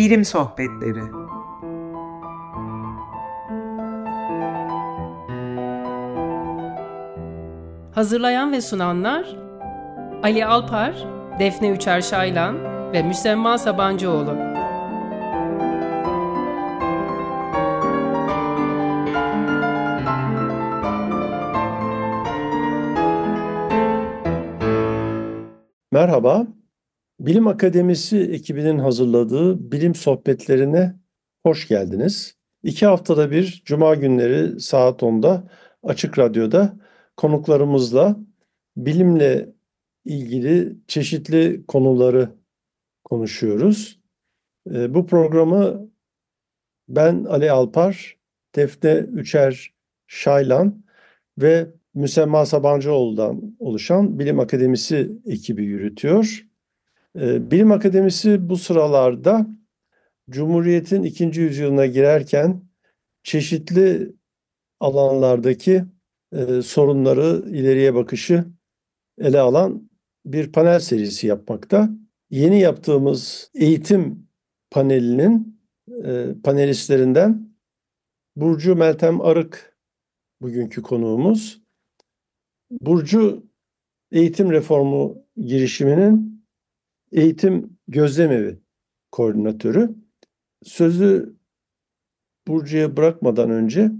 Bilim Sohbetleri Hazırlayan ve sunanlar Ali Alpar, Defne Üçer Şaylan ve Müsemma Sabancıoğlu. Merhaba, Bilim Akademisi ekibinin hazırladığı bilim sohbetlerine hoş geldiniz. İki haftada bir Cuma günleri saat 10'da Açık Radyo'da konuklarımızla bilimle ilgili çeşitli konuları konuşuyoruz. Ee, bu programı ben Ali Alpar, Defne Üçer Şaylan ve Müsemma Sabancıoğlu'dan oluşan Bilim Akademisi ekibi yürütüyor. Ee, Bilim Akademisi bu sıralarda Cumhuriyet'in ikinci yüzyılına girerken çeşitli alanlardaki e, sorunları, ileriye bakışı ele alan bir panel serisi yapmakta. Yeni yaptığımız eğitim panelinin e, panelistlerinden Burcu Meltem Arık bugünkü konuğumuz. Burcu eğitim reformu girişiminin eğitim gözlemevi koordinatörü. Sözü Burcu'ya bırakmadan önce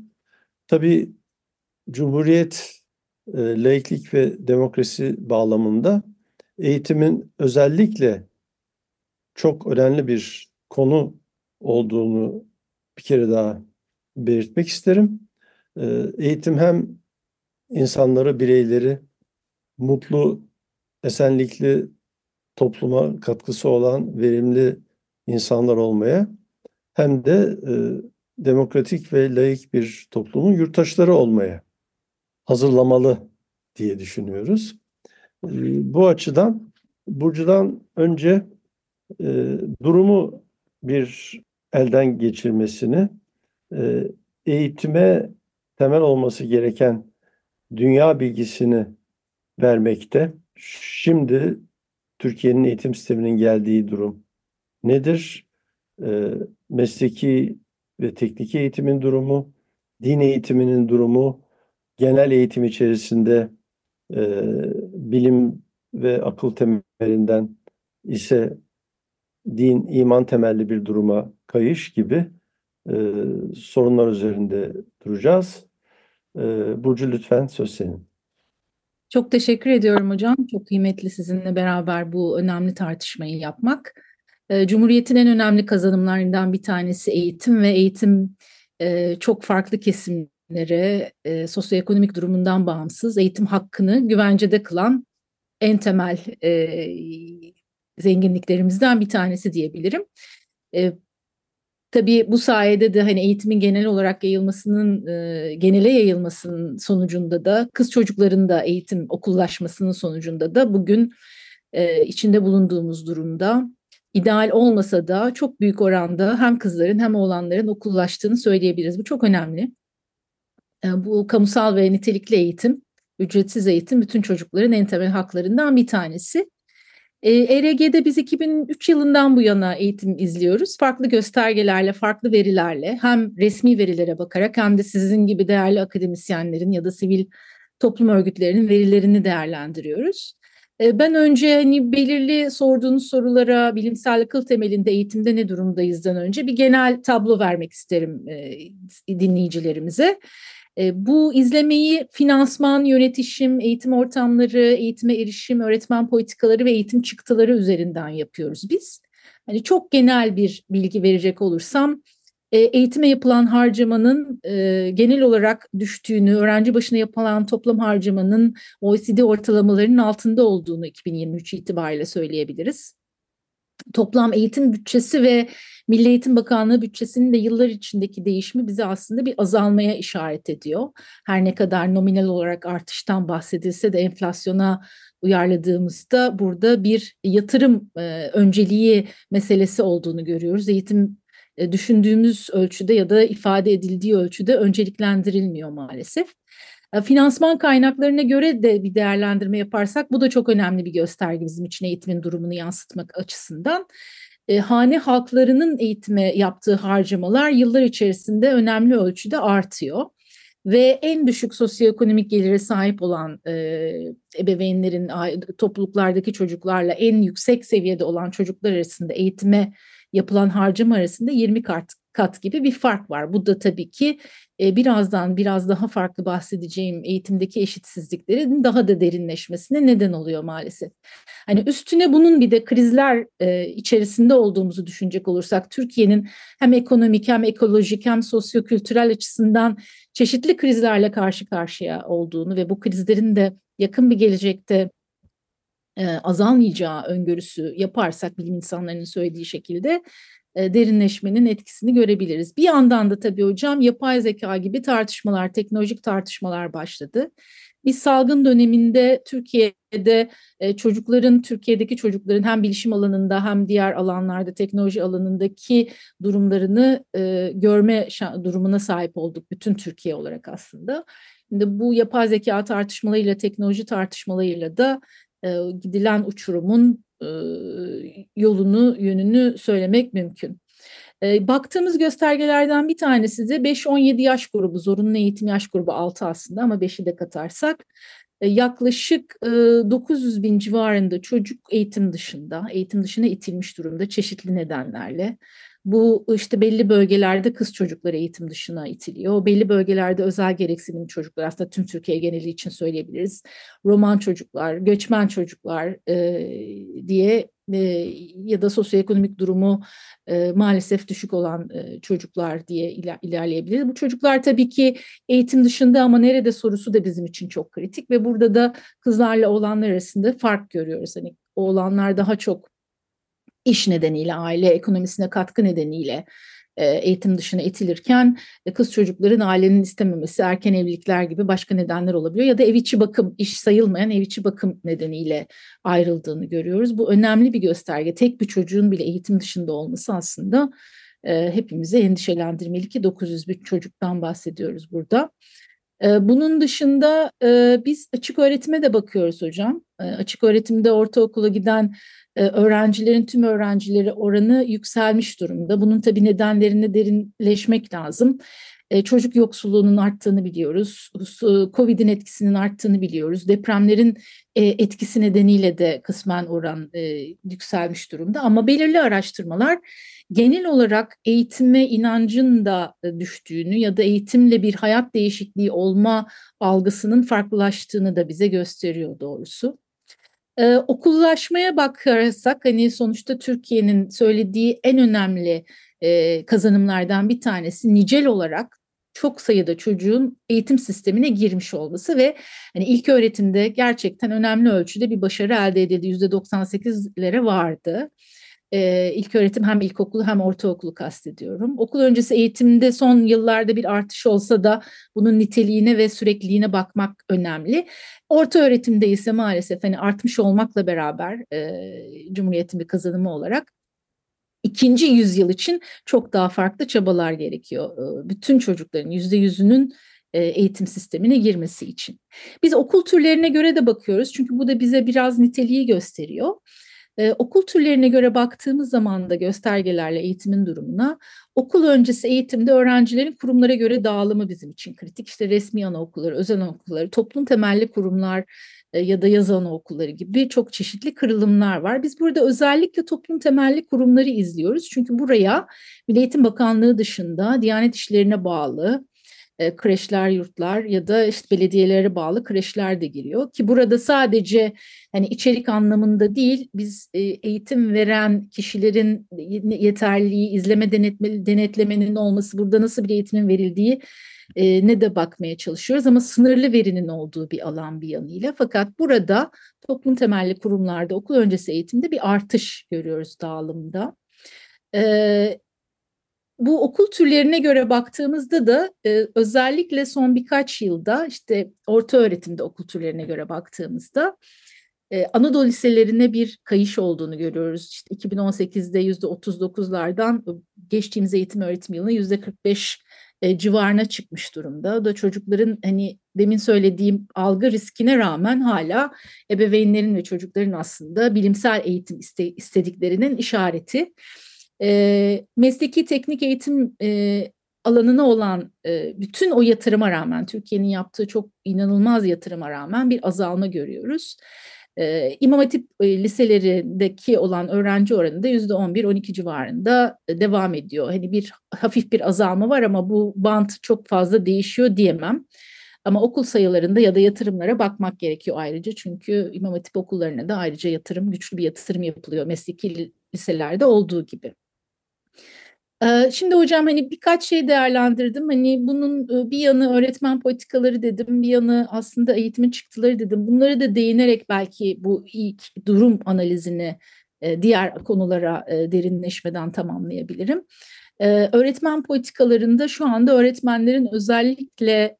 tabii Cumhuriyet e, laiklik ve demokrasi bağlamında eğitimin özellikle çok önemli bir konu olduğunu bir kere daha belirtmek isterim. E, eğitim hem insanları, bireyleri mutlu, esenlikli topluma katkısı olan verimli insanlar olmaya hem de e, demokratik ve layık bir toplumun yurttaşları olmaya hazırlamalı diye düşünüyoruz. E, bu açıdan Burcu'dan önce e, durumu bir elden geçirmesini, e, eğitime temel olması gereken dünya bilgisini vermekte. Şimdi Türkiye'nin eğitim sisteminin geldiği durum nedir? E, mesleki ve teknik eğitimin durumu, din eğitiminin durumu, genel eğitim içerisinde e, bilim ve akıl temelinden ise din, iman temelli bir duruma kayış gibi e, sorunlar üzerinde duracağız. E, Burcu lütfen söz senin. Çok teşekkür ediyorum hocam. Çok kıymetli sizinle beraber bu önemli tartışmayı yapmak. Ee, Cumhuriyet'in en önemli kazanımlarından bir tanesi eğitim ve eğitim e, çok farklı kesimlere e, sosyoekonomik durumundan bağımsız eğitim hakkını güvencede kılan en temel e, zenginliklerimizden bir tanesi diyebilirim. Tabii bu sayede de hani eğitimin genel olarak yayılmasının, e, genele yayılmasının sonucunda da kız çocukların da eğitim okullaşmasının sonucunda da bugün e, içinde bulunduğumuz durumda ideal olmasa da çok büyük oranda hem kızların hem oğlanların okullaştığını söyleyebiliriz. Bu çok önemli. E, bu kamusal ve nitelikli eğitim, ücretsiz eğitim bütün çocukların en temel haklarından bir tanesi. E, ERG'de biz 2003 yılından bu yana eğitim izliyoruz. Farklı göstergelerle, farklı verilerle hem resmi verilere bakarak hem de sizin gibi değerli akademisyenlerin ya da sivil toplum örgütlerinin verilerini değerlendiriyoruz. E, ben önce hani belirli sorduğunuz sorulara bilimsel akıl temelinde eğitimde ne durumdayızdan önce bir genel tablo vermek isterim e, dinleyicilerimize. E, bu izlemeyi finansman, yönetişim, eğitim ortamları, eğitime erişim, öğretmen politikaları ve eğitim çıktıları üzerinden yapıyoruz biz. Hani çok genel bir bilgi verecek olursam, e, eğitime yapılan harcamanın e, genel olarak düştüğünü, öğrenci başına yapılan toplam harcamanın OECD ortalamalarının altında olduğunu 2023 itibariyle söyleyebiliriz. Toplam eğitim bütçesi ve Milli Eğitim Bakanlığı bütçesinin de yıllar içindeki değişimi bize aslında bir azalmaya işaret ediyor. Her ne kadar nominal olarak artıştan bahsedilse de enflasyona uyarladığımızda burada bir yatırım e, önceliği meselesi olduğunu görüyoruz. Eğitim e, düşündüğümüz ölçüde ya da ifade edildiği ölçüde önceliklendirilmiyor maalesef. E, finansman kaynaklarına göre de bir değerlendirme yaparsak bu da çok önemli bir gösterge bizim için eğitimin durumunu yansıtmak açısından. E, hane halklarının eğitime yaptığı harcamalar yıllar içerisinde önemli ölçüde artıyor. Ve en düşük sosyoekonomik gelire sahip olan e, ebeveynlerin topluluklardaki çocuklarla en yüksek seviyede olan çocuklar arasında eğitime yapılan harcama arasında 20 kat, kat gibi bir fark var. Bu da tabii ki e, birazdan biraz daha farklı bahsedeceğim eğitimdeki eşitsizliklerin daha da derinleşmesine neden oluyor maalesef. Hani üstüne bunun bir de krizler e, içerisinde olduğumuzu düşünecek olursak Türkiye'nin hem ekonomik hem ekolojik hem sosyokültürel açısından çeşitli krizlerle karşı karşıya olduğunu ve bu krizlerin de yakın bir gelecekte e, azalmayacağı öngörüsü yaparsak bilim insanlarının söylediği şekilde derinleşmenin etkisini görebiliriz. Bir yandan da tabii hocam yapay zeka gibi tartışmalar, teknolojik tartışmalar başladı. Biz salgın döneminde Türkiye'de e, çocukların, Türkiye'deki çocukların hem bilişim alanında hem diğer alanlarda teknoloji alanındaki durumlarını e, görme durumuna sahip olduk bütün Türkiye olarak aslında. Şimdi bu yapay zeka tartışmalarıyla, teknoloji tartışmalarıyla da e, gidilen uçurumun e, yolunu, yönünü söylemek mümkün. E, baktığımız göstergelerden bir tanesi de 5-17 yaş grubu, zorunlu eğitim yaş grubu 6 aslında ama 5'i de katarsak e, yaklaşık e, 900 bin civarında çocuk eğitim dışında, eğitim dışına itilmiş durumda çeşitli nedenlerle. Bu işte belli bölgelerde kız çocukları eğitim dışına itiliyor. Belli bölgelerde özel gereksinim çocuklar aslında tüm Türkiye geneli için söyleyebiliriz. Roman çocuklar, göçmen çocuklar e, diye e, ya da sosyoekonomik durumu e, maalesef düşük olan e, çocuklar diye iler, ilerleyebiliriz. Bu çocuklar tabii ki eğitim dışında ama nerede sorusu da bizim için çok kritik ve burada da kızlarla oğlanlar arasında fark görüyoruz. Hani oğlanlar daha çok iş nedeniyle, aile ekonomisine katkı nedeniyle e, eğitim dışına itilirken e, kız çocukların ailenin istememesi, erken evlilikler gibi başka nedenler olabiliyor ya da ev içi bakım, iş sayılmayan ev içi bakım nedeniyle ayrıldığını görüyoruz. Bu önemli bir gösterge. Tek bir çocuğun bile eğitim dışında olması aslında e, hepimizi endişelendirmeli ki 900 bin çocuktan bahsediyoruz burada. Bunun dışında biz açık öğretime de bakıyoruz hocam. Açık öğretimde ortaokula giden öğrencilerin tüm öğrencileri oranı yükselmiş durumda. Bunun tabii nedenlerine derinleşmek lazım. Çocuk yoksulluğunun arttığını biliyoruz. Covid'in etkisinin arttığını biliyoruz. Depremlerin etkisi nedeniyle de kısmen oran yükselmiş durumda. Ama belirli araştırmalar genel olarak eğitime inancın da düştüğünü ya da eğitimle bir hayat değişikliği olma algısının farklılaştığını da bize gösteriyor doğrusu. Ee, okullaşmaya bakarsak hani sonuçta Türkiye'nin söylediği en önemli e, kazanımlardan bir tanesi nicel olarak çok sayıda çocuğun eğitim sistemine girmiş olması ve hani ilk öğretimde gerçekten önemli ölçüde bir başarı elde edildi. %98'lere vardı e, ilk öğretim hem ilkokulu hem ortaokulu kastediyorum. Okul öncesi eğitimde son yıllarda bir artış olsa da bunun niteliğine ve sürekliliğine bakmak önemli. Orta öğretimde ise maalesef hani artmış olmakla beraber e, Cumhuriyet'in bir kazanımı olarak ikinci yüzyıl için çok daha farklı çabalar gerekiyor. Bütün çocukların yüzde yüzünün eğitim sistemine girmesi için. Biz okul türlerine göre de bakıyoruz çünkü bu da bize biraz niteliği gösteriyor. Okul türlerine göre baktığımız zaman da göstergelerle eğitimin durumuna okul öncesi eğitimde öğrencilerin kurumlara göre dağılımı bizim için kritik. İşte resmi anaokulları, özel anaokulları, toplum temelli kurumlar ya da yaz anaokulları gibi çok çeşitli kırılımlar var. Biz burada özellikle toplum temelli kurumları izliyoruz. Çünkü buraya Milli Eğitim Bakanlığı dışında Diyanet İşleri'ne bağlı e, kreşler, yurtlar ya da işte belediyelere bağlı kreşler de giriyor ki burada sadece hani içerik anlamında değil biz e, eğitim veren kişilerin yeterliliği, izleme denetme, denetlemenin olması, burada nasıl bir eğitimin verildiği e, ne de bakmaya çalışıyoruz ama sınırlı verinin olduğu bir alan bir yanıyla. Fakat burada toplum temelli kurumlarda okul öncesi eğitimde bir artış görüyoruz dağılımda. Ee, bu okul türlerine göre baktığımızda da e, özellikle son birkaç yılda işte orta öğretimde okul türlerine göre baktığımızda e, Anadolu liselerine bir kayış olduğunu görüyoruz. İşte 2018'de yüzde 39'lardan geçtiğimiz eğitim öğretim yılına yüzde 45 e, civarına çıkmış durumda. O da çocukların hani demin söylediğim algı riskine rağmen hala ebeveynlerin ve çocukların aslında bilimsel eğitim iste, istediklerinin işareti. E, mesleki teknik eğitim e, alanına olan e, bütün o yatırıma rağmen, Türkiye'nin yaptığı çok inanılmaz yatırıma rağmen bir azalma görüyoruz. E, İmam Hatip liselerindeki olan öğrenci oranı da yüzde 11-12 civarında devam ediyor. Hani bir hafif bir azalma var ama bu bant çok fazla değişiyor diyemem. Ama okul sayılarında ya da yatırımlara bakmak gerekiyor ayrıca. Çünkü İmam Hatip okullarına da ayrıca yatırım, güçlü bir yatırım yapılıyor mesleki liselerde olduğu gibi. Şimdi hocam hani birkaç şey değerlendirdim. Hani bunun bir yanı öğretmen politikaları dedim, bir yanı aslında eğitimin çıktıları dedim. Bunları da değinerek belki bu ilk durum analizini diğer konulara derinleşmeden tamamlayabilirim. Öğretmen politikalarında şu anda öğretmenlerin özellikle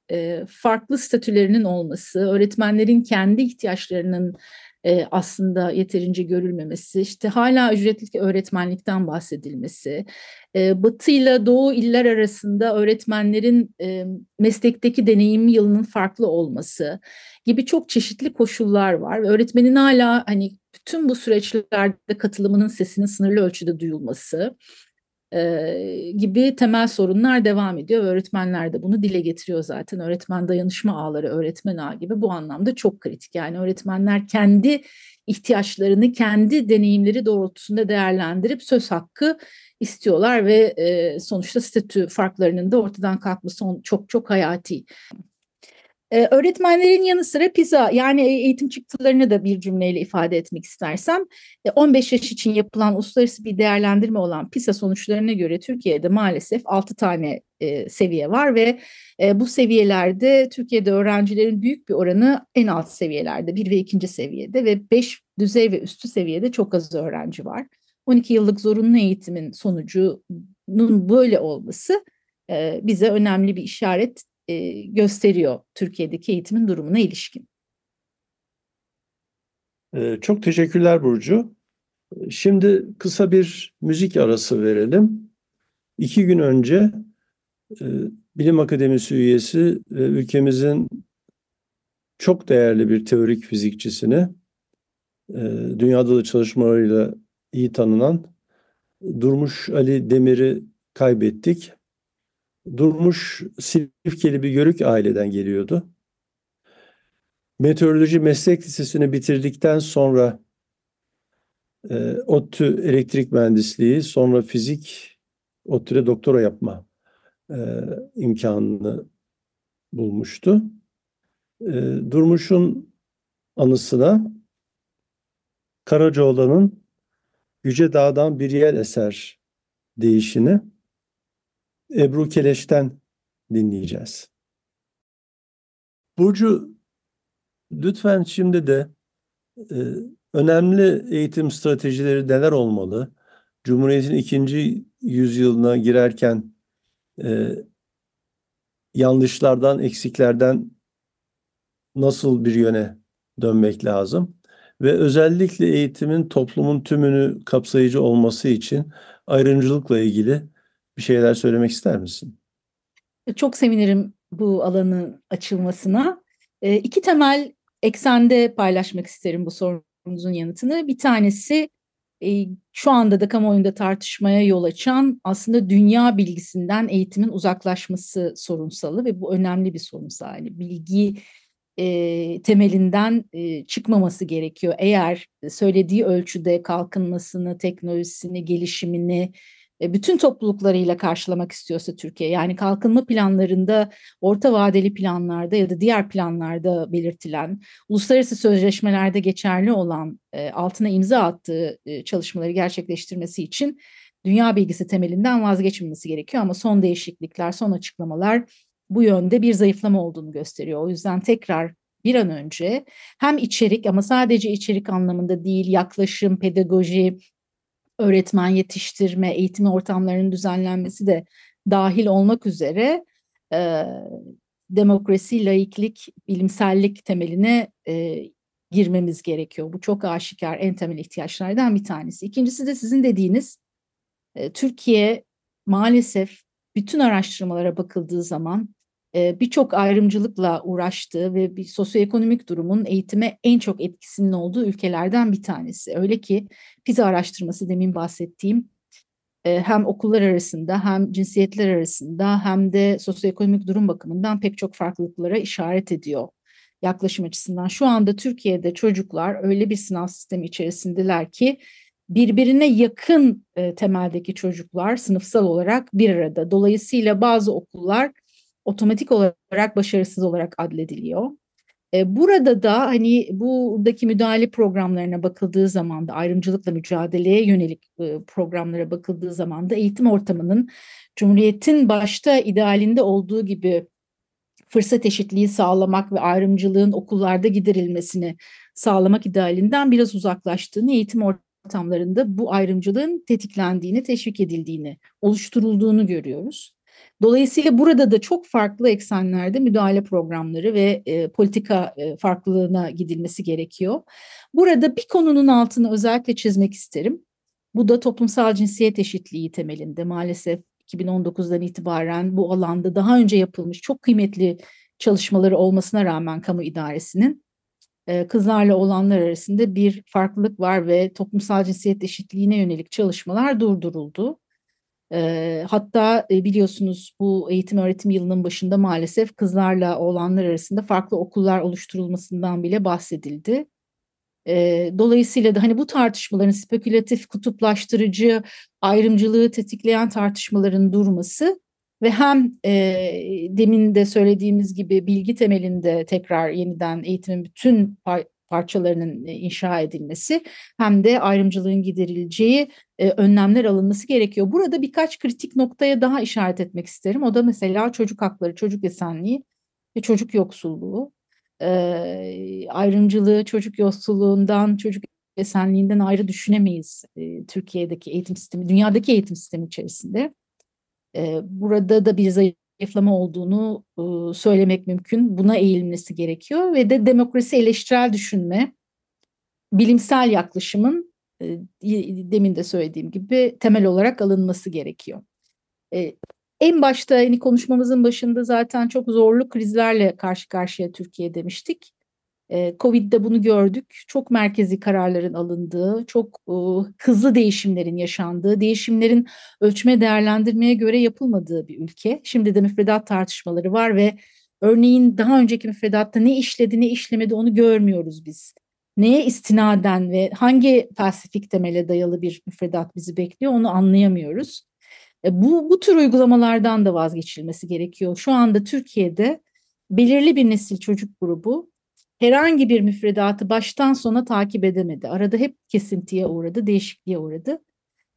farklı statülerinin olması, öğretmenlerin kendi ihtiyaçlarının e, aslında yeterince görülmemesi, işte hala ücretli öğretmenlikten bahsedilmesi, e, Batı ile Doğu iller arasında öğretmenlerin e, meslekteki deneyim yılının farklı olması gibi çok çeşitli koşullar var. Öğretmenin hala hani bütün bu süreçlerde katılımının sesinin sınırlı ölçüde duyulması, e, gibi temel sorunlar devam ediyor. Öğretmenler de bunu dile getiriyor zaten. Öğretmen dayanışma ağları, öğretmen ağı gibi bu anlamda çok kritik. Yani öğretmenler kendi ihtiyaçlarını, kendi deneyimleri doğrultusunda değerlendirip söz hakkı istiyorlar ve sonuçta statü farklarının da ortadan kalkması çok çok hayati. Ee, öğretmenlerin yanı sıra PISA yani eğitim çıktılarını da bir cümleyle ifade etmek istersem 15 yaş için yapılan uluslararası bir değerlendirme olan PISA sonuçlarına göre Türkiye'de maalesef 6 tane e, seviye var ve e, bu seviyelerde Türkiye'de öğrencilerin büyük bir oranı en alt seviyelerde 1 ve 2. seviyede ve 5 düzey ve üstü seviyede çok az öğrenci var. 12 yıllık zorunlu eğitimin sonucunun böyle olması e, bize önemli bir işaret e, gösteriyor Türkiye'deki eğitimin durumuna ilişkin. E, çok teşekkürler Burcu. Şimdi kısa bir müzik arası verelim. İki gün önce e, Bilim Akademisi üyesi ve ülkemizin çok değerli bir teorik fizikçisini, dünyada da çalışmalarıyla iyi tanınan Durmuş Ali Demir'i kaybettik. Durmuş Silifkeli bir Yörük aileden geliyordu. Meteoroloji meslek lisesini bitirdikten sonra e, ODTÜ elektrik mühendisliği, sonra fizik, ODTÜ'de doktora yapma e, imkanını bulmuştu. E, Durmuş'un anısına Karacaoğlan'ın Yüce Dağ'dan bir yer eser değişini Ebru Keleş'ten dinleyeceğiz. Burcu lütfen şimdi de e, önemli eğitim stratejileri neler olmalı? Cumhuriyet'in ikinci yüzyılına girerken e, yanlışlardan, eksiklerden nasıl bir yöne dönmek lazım? Ve özellikle eğitimin toplumun tümünü kapsayıcı olması için ayrımcılıkla ilgili bir şeyler söylemek ister misin? Çok sevinirim bu alanın açılmasına. E, iki temel eksende paylaşmak isterim bu sorunuzun yanıtını. Bir tanesi e, şu anda da kamuoyunda tartışmaya yol açan aslında dünya bilgisinden eğitimin uzaklaşması sorunsalı ve bu önemli bir sorunsal. Yani bilgi e, temelinden e, çıkmaması gerekiyor. Eğer söylediği ölçüde kalkınmasını, teknolojisini, gelişimini, e, bütün topluluklarıyla karşılamak istiyorsa Türkiye yani kalkınma planlarında orta vadeli planlarda ya da diğer planlarda belirtilen uluslararası sözleşmelerde geçerli olan e, altına imza attığı e, çalışmaları gerçekleştirmesi için dünya bilgisi temelinden vazgeçmemesi gerekiyor ama son değişiklikler son açıklamalar bu yönde bir zayıflama olduğunu gösteriyor. O yüzden tekrar bir an önce hem içerik ama sadece içerik anlamında değil yaklaşım, pedagoji, öğretmen yetiştirme, eğitim ortamlarının düzenlenmesi de dahil olmak üzere e, demokrasi, laiklik, bilimsellik temeline e, girmemiz gerekiyor. Bu çok aşikar en temel ihtiyaçlardan bir tanesi. İkincisi de sizin dediğiniz e, Türkiye maalesef bütün araştırmalara bakıldığı zaman birçok ayrımcılıkla uğraştığı ve bir sosyoekonomik durumun eğitime en çok etkisinin olduğu ülkelerden bir tanesi. Öyle ki PISA araştırması demin bahsettiğim hem okullar arasında hem cinsiyetler arasında hem de sosyoekonomik durum bakımından pek çok farklılıklara işaret ediyor yaklaşım açısından. Şu anda Türkiye'de çocuklar öyle bir sınav sistemi içerisindeler ki birbirine yakın temeldeki çocuklar sınıfsal olarak bir arada. Dolayısıyla bazı okullar otomatik olarak başarısız olarak adlediliyor. E, burada da hani buradaki müdahale programlarına bakıldığı zaman da ayrımcılıkla mücadeleye yönelik e, programlara bakıldığı zaman da eğitim ortamının Cumhuriyet'in başta idealinde olduğu gibi fırsat eşitliği sağlamak ve ayrımcılığın okullarda giderilmesini sağlamak idealinden biraz uzaklaştığını, eğitim ortamlarında bu ayrımcılığın tetiklendiğini, teşvik edildiğini, oluşturulduğunu görüyoruz. Dolayısıyla burada da çok farklı eksenlerde müdahale programları ve e, politika e, farklılığına gidilmesi gerekiyor. Burada bir konunun altını özellikle çizmek isterim. Bu da toplumsal cinsiyet eşitliği temelinde maalesef 2019'dan itibaren bu alanda daha önce yapılmış çok kıymetli çalışmaları olmasına rağmen kamu idaresinin e, kızlarla olanlar arasında bir farklılık var ve toplumsal cinsiyet eşitliğine yönelik çalışmalar durduruldu. Hatta e, biliyorsunuz bu eğitim öğretim yılının başında maalesef kızlarla oğlanlar arasında farklı okullar oluşturulmasından bile bahsedildi. Dolayısıyla da hani bu tartışmaların spekülatif, kutuplaştırıcı, ayrımcılığı tetikleyen tartışmaların durması ve hem e, demin de söylediğimiz gibi bilgi temelinde tekrar yeniden eğitimin bütün parçalarının e, inşa edilmesi hem de ayrımcılığın giderileceği e, önlemler alınması gerekiyor. Burada birkaç kritik noktaya daha işaret etmek isterim. O da mesela çocuk hakları, çocuk esenliği ve çocuk yoksulluğu. E, ayrımcılığı çocuk yoksulluğundan, çocuk esenliğinden ayrı düşünemeyiz Türkiye'deki eğitim sistemi, dünyadaki eğitim sistemi içerisinde. burada da bir zayıf zayıflama olduğunu e, söylemek mümkün. Buna eğilmesi gerekiyor ve de demokrasi eleştirel düşünme, bilimsel yaklaşımın e, demin de söylediğim gibi temel olarak alınması gerekiyor. E, en başta hani konuşmamızın başında zaten çok zorlu krizlerle karşı karşıya Türkiye demiştik. Covid'de bunu gördük. Çok merkezi kararların alındığı, çok hızlı değişimlerin yaşandığı, değişimlerin ölçme değerlendirmeye göre yapılmadığı bir ülke. Şimdi de müfredat tartışmaları var ve örneğin daha önceki müfredatta ne işledi ne işlemedi onu görmüyoruz biz. Neye istinaden ve hangi felsefik temele dayalı bir müfredat bizi bekliyor onu anlayamıyoruz. E, bu, bu tür uygulamalardan da vazgeçilmesi gerekiyor. Şu anda Türkiye'de belirli bir nesil çocuk grubu herhangi bir müfredatı baştan sona takip edemedi. Arada hep kesintiye uğradı, değişikliğe uğradı.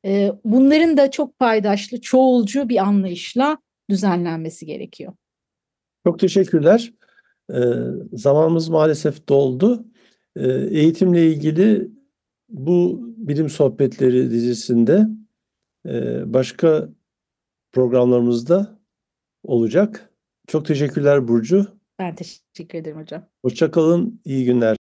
Ee, bunların da çok paydaşlı, çoğulcu bir anlayışla düzenlenmesi gerekiyor. Çok teşekkürler. Ee, zamanımız maalesef doldu. Ee, eğitimle ilgili bu bilim sohbetleri dizisinde e, başka programlarımızda olacak. Çok teşekkürler Burcu. Ben teşekkür ederim hocam. Hoşçakalın, iyi günler.